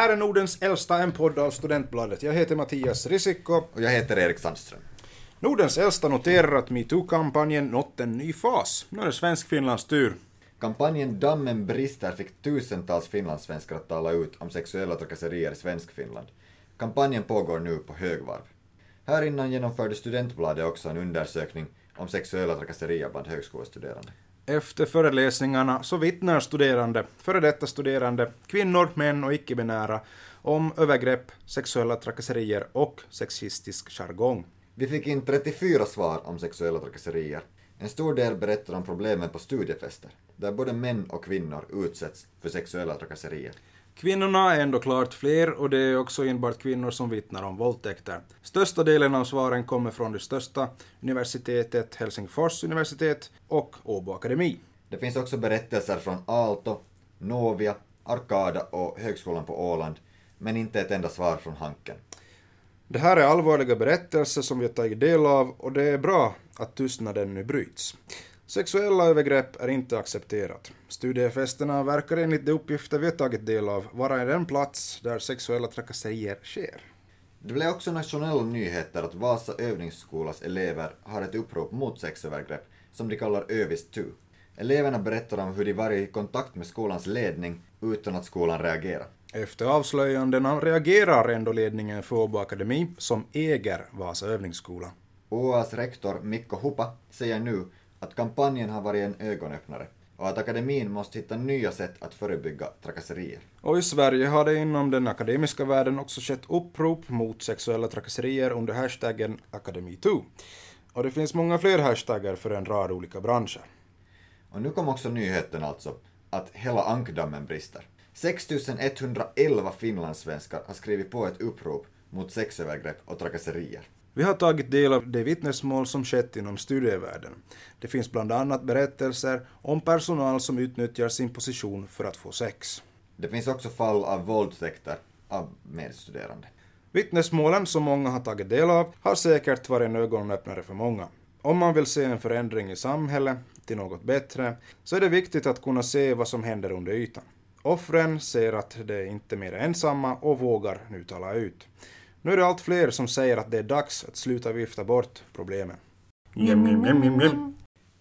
här är Nordens äldsta en podd av Studentbladet. Jag heter Mattias Risikko. Och jag heter Erik Sandström. Nordens äldsta noterar att metoo-kampanjen nått en ny fas. Nu är det Svensk-Finlands tur. Kampanjen Dammen brister fick tusentals finlandssvenskar att tala ut om sexuella trakasserier i Svenskfinland. Kampanjen pågår nu på högvarv. Här innan genomförde Studentbladet också en undersökning om sexuella trakasserier bland högskolestuderande. Efter föreläsningarna så vittnar studerande, före detta studerande, kvinnor, män och icke-binära om övergrepp, sexuella trakasserier och sexistisk jargong. Vi fick in 34 svar om sexuella trakasserier. En stor del berättar om problemen på studiefester, där både män och kvinnor utsätts för sexuella trakasserier. Kvinnorna är ändå klart fler och det är också enbart kvinnor som vittnar om våldtäkter. Största delen av svaren kommer från det största universitetet, Helsingfors universitet och Åbo Akademi. Det finns också berättelser från Aalto, Novia, Arkada och Högskolan på Åland, men inte ett enda svar från Hanken. Det här är allvarliga berättelser som vi har tagit del av och det är bra att tystnaden nu bryts. Sexuella övergrepp är inte accepterat. Studiefesterna verkar enligt de uppgifter vi har tagit del av vara den plats där sexuella trakasserier sker. Det blev också nationella nyheter att Vasa övningsskolas elever har ett upprop mot sexövergrepp som de kallar Övis 2. Eleverna berättar om hur de varit i kontakt med skolans ledning utan att skolan reagerar. Efter avslöjandena reagerar ändå ledningen för Åbo Akademi, som äger Vasa övningsskola. OAs rektor Mikko Hupa säger nu att kampanjen har varit en ögonöppnare och att akademin måste hitta nya sätt att förebygga trakasserier. Och i Sverige har det inom den akademiska världen också skett upprop mot sexuella trakasserier under hashtaggen Akademi2. Och det finns många fler hashtaggar för en rad olika branscher. Och nu kom också nyheten alltså att hela ankdammen brister. 6111 finlandssvenskar har skrivit på ett upprop mot sexövergrepp och trakasserier. Vi har tagit del av de vittnesmål som skett inom studievärlden. Det finns bland annat berättelser om personal som utnyttjar sin position för att få sex. Det finns också fall av våldtäkter av medstuderande. Vittnesmålen som många har tagit del av har säkert varit en ögonöppnare för många. Om man vill se en förändring i samhället till något bättre så är det viktigt att kunna se vad som händer under ytan. Offren ser att de inte mer är ensamma och vågar nu tala ut. Nu är det allt fler som säger att det är dags att sluta vifta bort problemen. Mjäm, mjäm, mjäm, mjäm.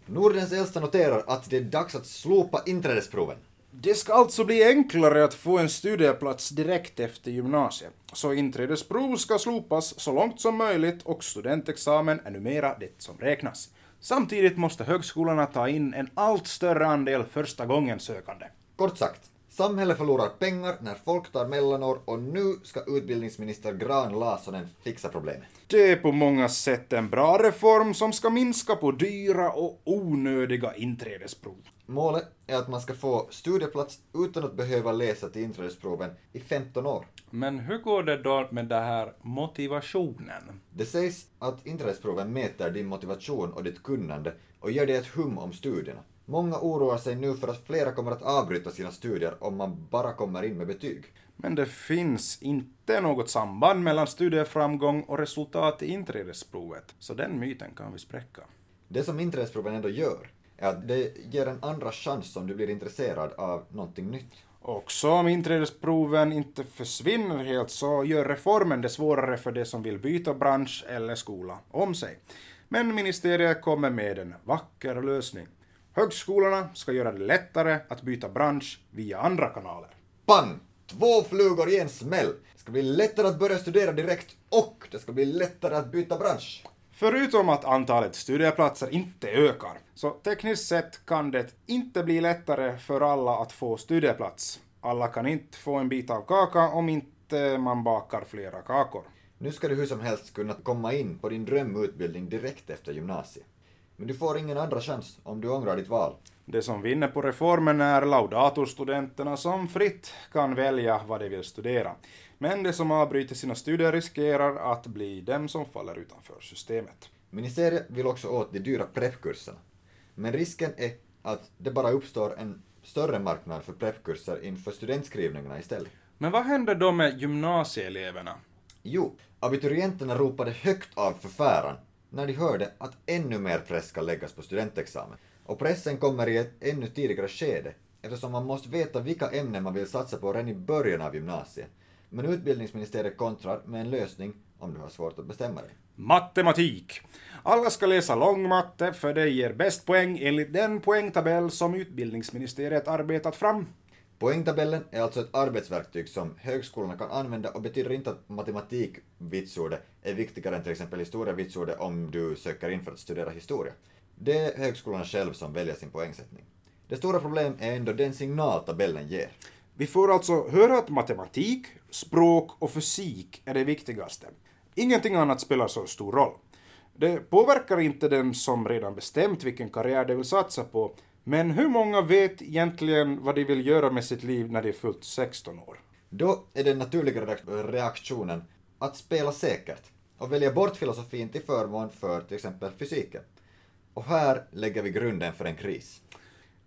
Nordens äldsta noterar att det är dags att slopa inträdesproven. Det ska alltså bli enklare att få en studieplats direkt efter gymnasiet. Så inträdesprov ska slopas så långt som möjligt och studentexamen är numera det som räknas. Samtidigt måste högskolorna ta in en allt större andel första gången sökande. Kort sagt, samhället förlorar pengar när folk tar mellanår och nu ska utbildningsminister Gran Laasonen fixa problemet. Det är på många sätt en bra reform som ska minska på dyra och onödiga inträdesprov. Målet är att man ska få studieplats utan att behöva läsa till inträdesproven i 15 år. Men hur går det då med det här motivationen? Det sägs att inträdesproven mäter din motivation och ditt kunnande och ger dig ett hum om studierna. Många oroar sig nu för att flera kommer att avbryta sina studier om man bara kommer in med betyg. Men det finns inte något samband mellan studieframgång och resultat i inträdesprovet, så den myten kan vi spräcka. Det som inträdesproven ändå gör är att det ger en andra chans om du blir intresserad av någonting nytt. Också om inträdesproven inte försvinner helt så gör reformen det svårare för de som vill byta bransch eller skola om sig. Men ministeriet kommer med en vacker lösning. Högskolorna ska göra det lättare att byta bransch via andra kanaler. Pang! Två flugor i en smäll! Det ska bli lättare att börja studera direkt och det ska bli lättare att byta bransch. Förutom att antalet studieplatser inte ökar, så tekniskt sett kan det inte bli lättare för alla att få studieplats. Alla kan inte få en bit av kaka om inte man bakar flera kakor. Nu ska du hur som helst kunna komma in på din drömutbildning direkt efter gymnasiet. Men du får ingen andra chans om du ångrar ditt val. Det som vinner på reformen är laudatorstudenterna som fritt kan välja vad de vill studera. Men de som avbryter sina studier riskerar att bli dem som faller utanför systemet. Ministeriet vill också åt de dyra preppkurserna. Men risken är att det bara uppstår en större marknad för preppkurser inför studentskrivningarna istället. Men vad händer då med gymnasieeleverna? Jo, abiturienterna ropade högt av förfäran när de hörde att ännu mer press ska läggas på studentexamen. Och pressen kommer i ett ännu tidigare skede eftersom man måste veta vilka ämnen man vill satsa på redan i början av gymnasiet. Men utbildningsministeriet kontrar med en lösning om du har svårt att bestämma dig. Matematik. Alla ska läsa långmatte för det ger bäst poäng enligt den poängtabell som utbildningsministeriet arbetat fram. Poängtabellen är alltså ett arbetsverktyg som högskolorna kan använda och betyder inte att matematikvitsordet är viktigare än till exempel historievitsordet om du söker in för att studera historia. Det är högskolorna själv som väljer sin poängsättning. Det stora problemet är ändå den signal tabellen ger. Vi får alltså höra att matematik, språk och fysik är det viktigaste. Ingenting annat spelar så stor roll. Det påverkar inte den som redan bestämt vilken karriär de vill satsa på, men hur många vet egentligen vad de vill göra med sitt liv när de är fullt 16 år? Då är den naturliga reaktionen att spela säkert och välja bort filosofin till förmån för till exempel fysiken. Och här lägger vi grunden för en kris.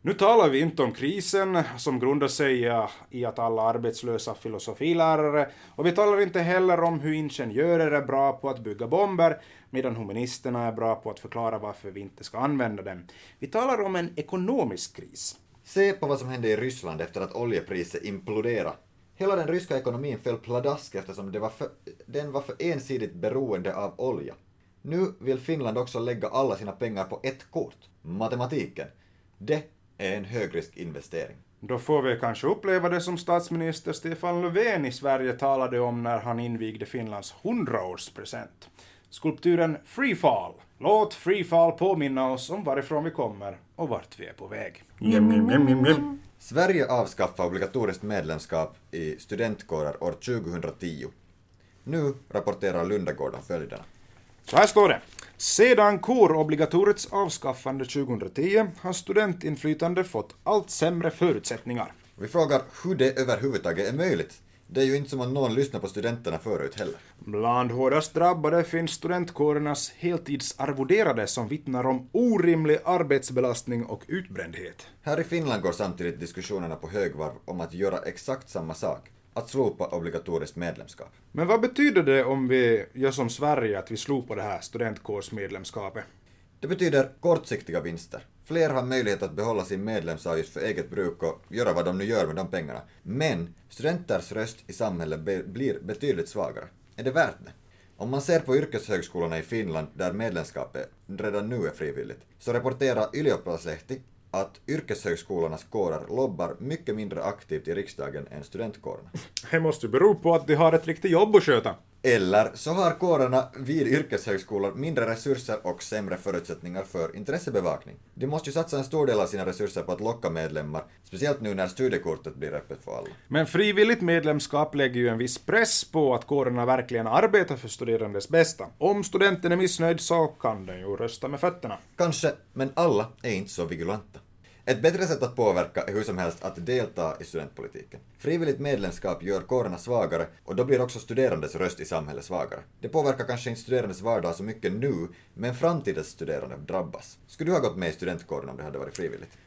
Nu talar vi inte om krisen som grundar sig i att alla arbetslösa filosofilärare och vi talar inte heller om hur ingenjörer är bra på att bygga bomber medan humanisterna är bra på att förklara varför vi inte ska använda dem. Vi talar om en ekonomisk kris. Se på vad som hände i Ryssland efter att oljepriset imploderade. Hela den ryska ekonomin föll pladask eftersom det var för, den var för ensidigt beroende av olja. Nu vill Finland också lägga alla sina pengar på ett kort, matematiken. Det är en högriskinvestering. Då får vi kanske uppleva det som statsminister Stefan Löfven i Sverige talade om när han invigde Finlands 100-årspresent. Skulpturen Freefall. Låt Freefall påminna oss om varifrån vi kommer och vart vi är på väg. Yum, yum, yum. Sverige avskaffade obligatoriskt medlemskap i studentkårer år 2010. Nu rapporterar Lundagård om följderna. Så här står det. Sedan kårobligatoriets avskaffande 2010 har studentinflytande fått allt sämre förutsättningar. Vi frågar hur det överhuvudtaget är möjligt. Det är ju inte som om någon lyssnar på studenterna förut heller. Bland hårdast drabbade finns studentkårernas heltidsarvoderade som vittnar om orimlig arbetsbelastning och utbrändhet. Här i Finland går samtidigt diskussionerna på högvarv om att göra exakt samma sak, att slopa obligatoriskt medlemskap. Men vad betyder det om vi gör som Sverige, att vi slopar det här studentkårsmedlemskapet? Det betyder kortsiktiga vinster. Fler har möjlighet att behålla sin medlemsavgift för eget bruk och göra vad de nu gör med de pengarna. Men studenters röst i samhället be- blir betydligt svagare. Är det värt det? Om man ser på yrkeshögskolorna i Finland, där medlemskapet redan nu är frivilligt, så rapporterar Ylioppilaslehti att yrkeshögskolornas kårer lobbar mycket mindre aktivt i riksdagen än studentkårerna. Det måste bero på att de har ett riktigt jobb att sköta. Eller så har kårerna vid yrkeshögskolor mindre resurser och sämre förutsättningar för intressebevakning. De måste ju satsa en stor del av sina resurser på att locka medlemmar, speciellt nu när studiekortet blir öppet för alla. Men frivilligt medlemskap lägger ju en viss press på att kårerna verkligen arbetar för studerandes bästa. Om studenten är missnöjd så kan den ju rösta med fötterna. Kanske, men alla är inte så vigilanta. Ett bättre sätt att påverka är hur som helst att delta i studentpolitiken. Frivilligt medlemskap gör kårerna svagare och då blir också studerandes röst i samhället svagare. Det påverkar kanske inte studerandes vardag så mycket nu, men framtidens studerande drabbas. Skulle du ha gått med i studentkåren om det hade varit frivilligt?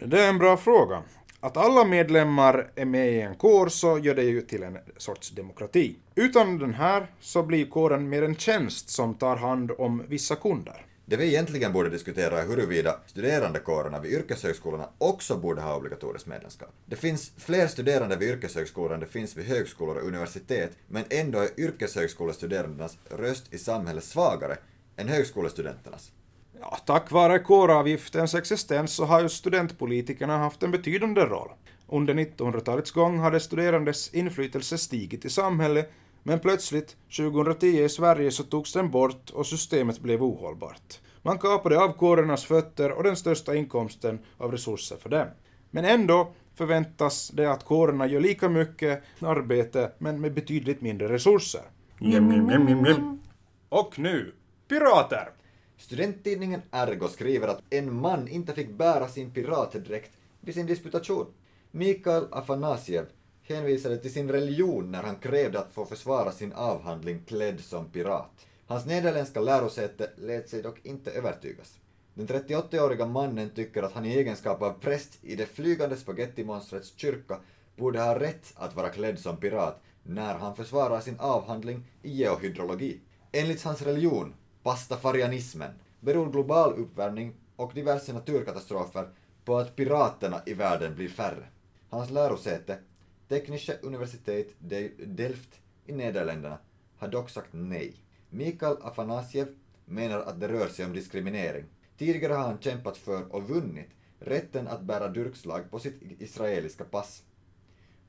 Det är en bra fråga. Att alla medlemmar är med i en kår så gör det ju till en sorts demokrati. Utan den här så blir kåren mer en tjänst som tar hand om vissa kunder. Det vi egentligen borde diskutera är huruvida studerandekårerna vid yrkeshögskolorna också borde ha obligatoriskt medlemskap. Det finns fler studerande vid yrkeshögskolor än det finns vid högskolor och universitet, men ändå är yrkeshögskolestuderandenas röst i samhället svagare än högskolestudenternas. Ja, tack vare kåravgiftens existens så har ju studentpolitikerna haft en betydande roll. Under 1900-talets gång hade studerandes inflytelse stigit i samhället, men plötsligt, 2010 i Sverige, så togs den bort och systemet blev ohållbart. Man kapade av kårernas fötter och den största inkomsten av resurser för dem. Men ändå förväntas det att kårerna gör lika mycket arbete, men med betydligt mindre resurser. Och nu, pirater! Studenttidningen Ergo skriver att en man inte fick bära sin piratdräkt vid sin disputation. Mikael Afanasiev hänvisade till sin religion när han krävde att få försvara sin avhandling klädd som pirat. Hans nederländska lärosäte lät sig dock inte övertygas. Den 38-åriga mannen tycker att han i egenskap av präst i det flygande spagettimonstrets kyrka borde ha rätt att vara klädd som pirat när han försvarar sin avhandling i geohydrologi. Enligt hans religion, pastafarianismen, beror global uppvärmning och diverse naturkatastrofer på att piraterna i världen blir färre. Hans lärosäte, Teknische Universitet de Delft i Nederländerna, har dock sagt nej. Mikael Afanasiev menar att det rör sig om diskriminering. Tidigare har han kämpat för och vunnit rätten att bära durkslag på sitt israeliska pass.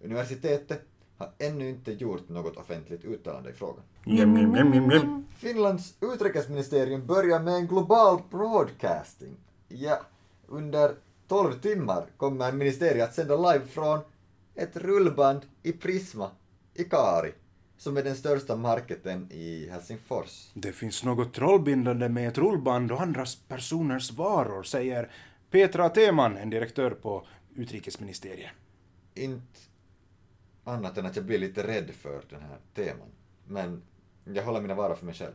Universitetet har ännu inte gjort något offentligt uttalande i frågan. Mjäm, mjäm, mjäm. Finlands utrikesministerium börjar med en global broadcasting. Ja, under 12 timmar kommer ministeriet att sända live från ett rullband i Prisma i Kari, som är den största marketen i Helsingfors. Det finns något trollbindande med ett rullband och andra personers varor, säger Petra Teman, en direktör på utrikesministeriet. Inte annat än att jag blir lite rädd för den här teman. Men jag håller mina varor för mig själv.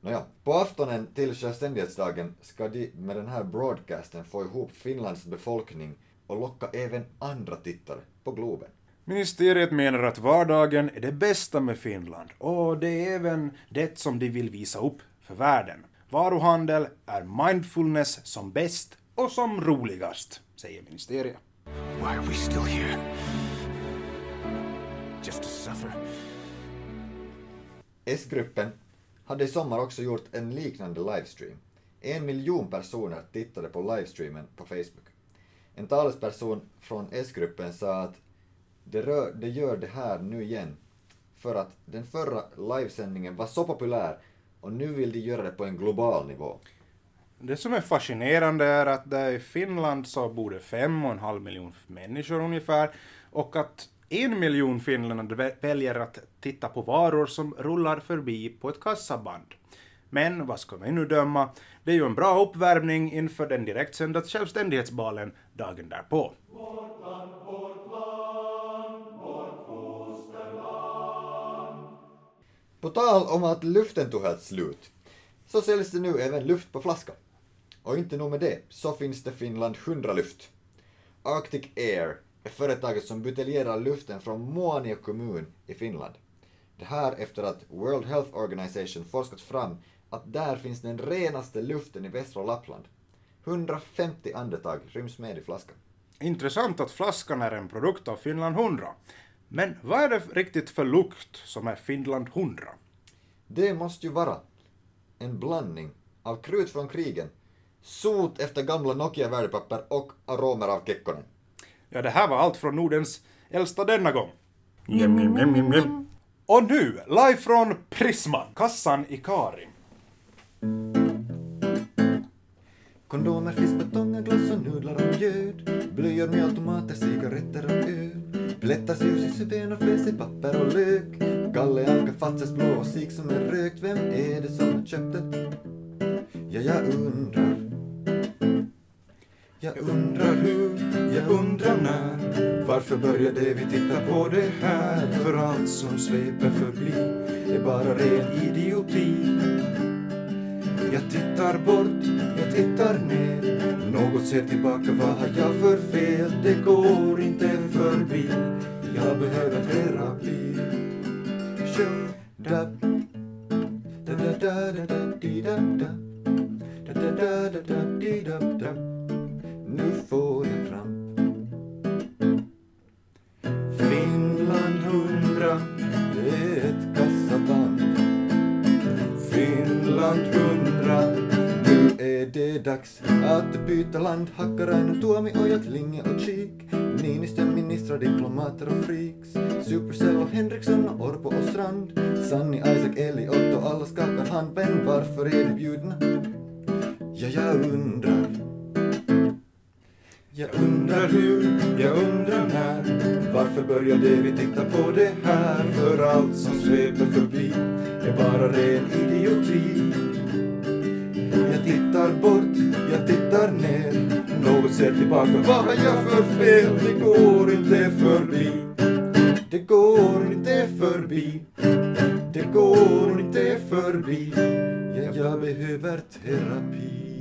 Nåja, på aftonen till självständighetsdagen ska de med den här broadcasten få ihop Finlands befolkning och locka även andra tittare på Globen. Ministeriet menar att vardagen är det bästa med Finland och det är även det som de vill visa upp för världen. Varuhandel är mindfulness som bäst och som roligast, säger ministeriet. Why are we still here? Just to suffer? S-gruppen hade i sommar också gjort en liknande livestream. En miljon personer tittade på livestreamen på Facebook. En talesperson från S-gruppen sa att det, rör, det gör det här nu igen för att den förra livesändningen var så populär och nu vill de göra det på en global nivå. Det som är fascinerande är att där i Finland så bor det fem och en halv miljon människor ungefär och att en miljon finländare väljer att titta på varor som rullar förbi på ett kassaband. Men vad ska vi nu döma? Det är ju en bra uppvärmning inför den direktsända självständighetsbalen dagen därpå. På tal om att luften tog helt slut, så säljs det nu även luft på flaska. Och inte nog med det, så finns det Finland 100 luft. Arctic Air är företaget som buteljerar luften från Muonio kommun i Finland. Det här efter att World Health Organization forskat fram att där finns den renaste luften i västra Lappland. 150 andetag ryms med i flaskan. Intressant att flaskan är en produkt av Finland 100. Men vad är det riktigt för lukt som är Finland 100? Det måste ju vara en blandning av krut från krigen, sot efter gamla Nokia-värdepapper och aromer av Kekkonen. Ja, det här var allt från Nordens äldsta denna gång. Mjäm, mjäm, mjäm. Och nu, live från Prisma, kassan i Karin. Kondomer, fisk, batonger, glass och nudlar och mjöd. Blöjor, med automater, cigaretter och öl. Plättar, ljus i ben och fläs i papper och lök. Galle, anka, fatses, blå och sik som är rökt. Vem är det som har köpt det? Ja, jag undrar. Jag undrar hur, jag undrar när. Varför började vi titta på det här? För allt som sveper förbi är bara ren idioti. Jag tittar bort, jag tittar ner. Något ser tillbaka, vad har jag för fel? Det går inte förbi. Jag behöver terapi. Tjo, da, da, da, da, da, da, di, da, da. Da, da, da, da, da, di, da, da. Nu får jag ramp. Finland hundra, det är ett kassaband. Finland hundra, nu är det dags att byta land. Hakkarainen, Tuomi, Ojat, Linge och Kik. Niinistö, ministrar, diplomater och freaks. Supercell och Henriksson och Orpo och Strand. Sanni, Isaac, Eli, Otto, alla skakar hand. Men varför är de bjudna? Ja, jag undrar. Jag undrar hur, jag undrar när. Varför började vi titta på det här? För allt som sveper förbi är bara ren idioti. Jag tittar bort, jag tittar ner. Något ser tillbaka, vad har jag för fel? Det går inte förbi. Det går inte förbi. Det går inte förbi. Jag, jag behöver terapi.